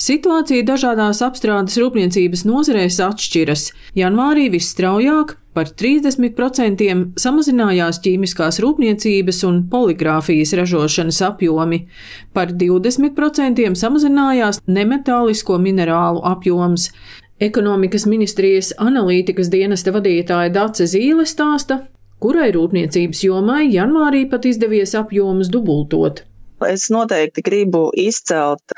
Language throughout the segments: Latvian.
Situācija dažādās apstrādes rūpniecības nozarēs atšķiras. Janvārī visstraujāk par 30% samazinājās ķīmiskās rūpniecības un poligrāfijas ražošanas apjomi, par 20% samazinājās nemetālisko minerālu apjoms. Ekonomikas ministrijas analītikas dienesta vadītāja Dace Zīle stāsta, kurai rūpniecības jomai janvārī pat izdevies apjomus dubultot. Es noteikti gribu izcelt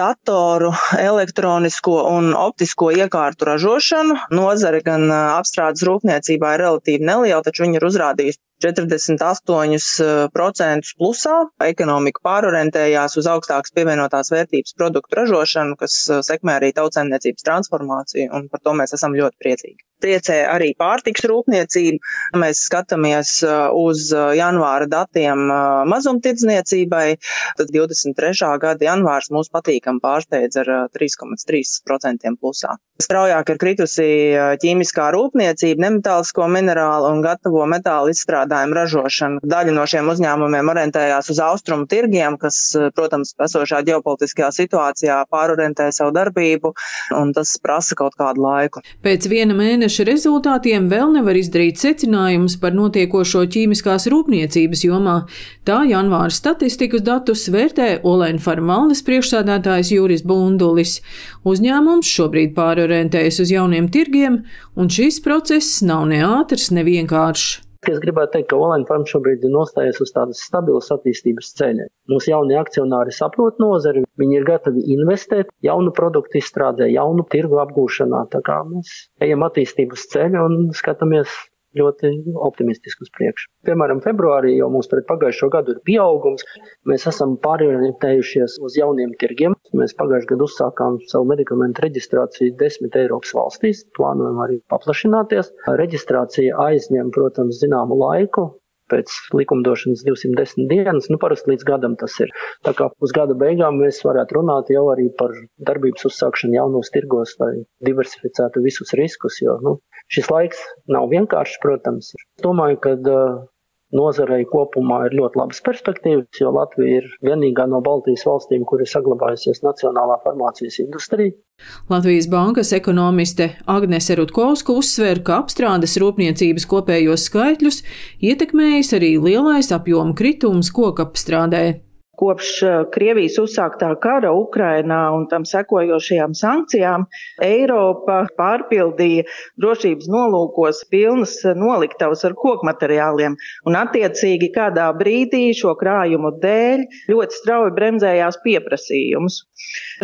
datoru, elektronisko un optisko iekārtu ražošanu. Nozare gan apstrādes rūpniecībā ir relatīvi neliela, taču viņi ir uzrādījusi 48% plusā. Ekonomika pārorientējās uz augstākas pievienotās vērtības produktu ražošanu, kas sekmē arī tautsēmniecības transformāciju, un par to mēs esam ļoti priecīgi. Priecē arī pārtiks rūpniecība. Mēs skatāmies uz janvāra datiem mazumtirdzniecībai. Tad 23. gada janvārs mūs patīkam pārsteidz ar 3,3% plusā. Straujāk ir kritusi ķīmiskā rūpniecība, nemetālisko minerālu un gatavo metālu izstrādi izstrādājumu ražošanu. Daļa no šiem uzņēmumiem orientējās uz austrumu tirgiem, kas, protams, esošā ģeopolitiskajā situācijā pārorientē savu darbību, un tas prasa kaut kādu laiku. Pēc viena mēneša rezultātiem vēl nevar izdarīt secinājumus par notiekošo ķīmiskās rūpniecības jomā. Tā janvāra statistikas datus vērtē Olēna Farmaldes priekšsādātājs Juris Bundulis. Uzņēmums šobrīd pārorientējas uz jauniem tirgiem, un šis process nav ne ātrs, ne vienkāršs. Es gribētu teikt, ka Olaņa farma šobrīd ir nostājies uz tādas stabilas attīstības ceļa. Mūsu jaunie akcionāri saprot nozari, viņi ir gatavi investēt jaunu produktu izstrādē, jaunu tirgu apgūšanā. Tā kā mēs ejam attīstības ceļu un skatāmies ļoti optimistiski uz priekšu. Piemēram, februārī jau mums pret pagājušo gadu ir pieaugums. Mēs esam pārorientējušies uz jauniem tirgiem. Mēs pagājušajā gadā uzsākām savu medikamentu reģistrāciju desmit Eiropas valstīs. Plānojam arī paplašināties. Reģistrācija aizņem, protams, zināmu laiku pēc likumdošanas 210 dienas, nu parasti līdz gadam tas ir. Tā kā uz gada beigām mēs varētu runāt jau arī par darbības uzsākšanu jaunos tirgos, lai diversificētu visus riskus, jo nu, Šis laiks nav vienkāršs, protams. Es domāju, ka nozarei kopumā ir ļoti labas perspektīvas, jo Latvija ir vienīgā no Baltijas valstīm, kur ir saglabājusies nacionālā farmācijas industrija. Latvijas bankas ekonomiste Agnese Rutkovska uzsver, ka apstrādes rūpniecības kopējos skaitļus ietekmējis arī lielais apjoma kritums kokapstrādē. Kopš eh, Krievijas uzsāktā kara Ukrainā un tam sekojošajām sankcijām Eiropa pārpildīja drošības nolūkos pilnas noliktavas ar kokmateriāliem, un attiecīgi kādā brīdī šo krājumu dēļ ļoti strauji bremzējās pieprasījums.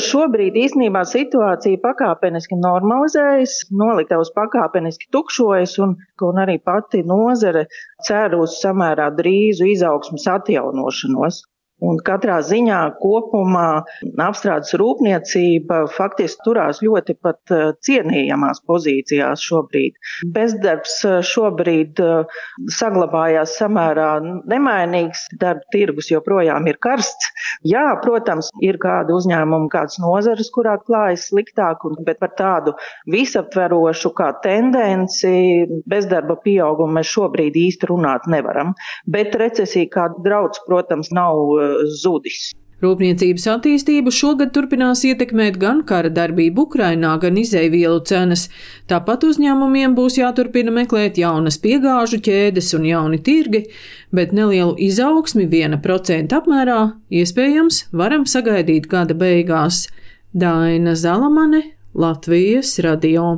Šobrīd īstenībā situācija pakāpeniski normalizējas, noliktavas pakāpeniski tukšojas, un, un arī pati nozare cer uz samērā drīzu izaugsmas atjaunošanos. Un katrā ziņā kopumā apstrādes rūpniecība faktiski turās ļoti pat eh, cienījamās pozīcijās šobrīd. Bezdarbs eh, šobrīd eh, saglabājās samērā nemainīgs, darba tirgus joprojām ir karsts. Jā, protams, ir kādi uzņēmumi, kādas nozares, kurā klājas sliktāk, bet par tādu visaptverošu kā tendenci bezdarba pieaugumu mēs šobrīd īsti runāt nevaram. Bet recesija kā drauds, protams, nav zudis. Rūpniecības attīstību šogad turpinās ietekmēt gan kara darbība Ukrainā, gan izēvielu cenas. Tāpat uzņēmumiem būs jāturpina meklēt jaunas piegāžu ķēdes un jauni tirgi, bet nelielu izaugsmi 1% apmērā iespējams varam sagaidīt gada beigās. Daina Zalamane, Latvijas radio.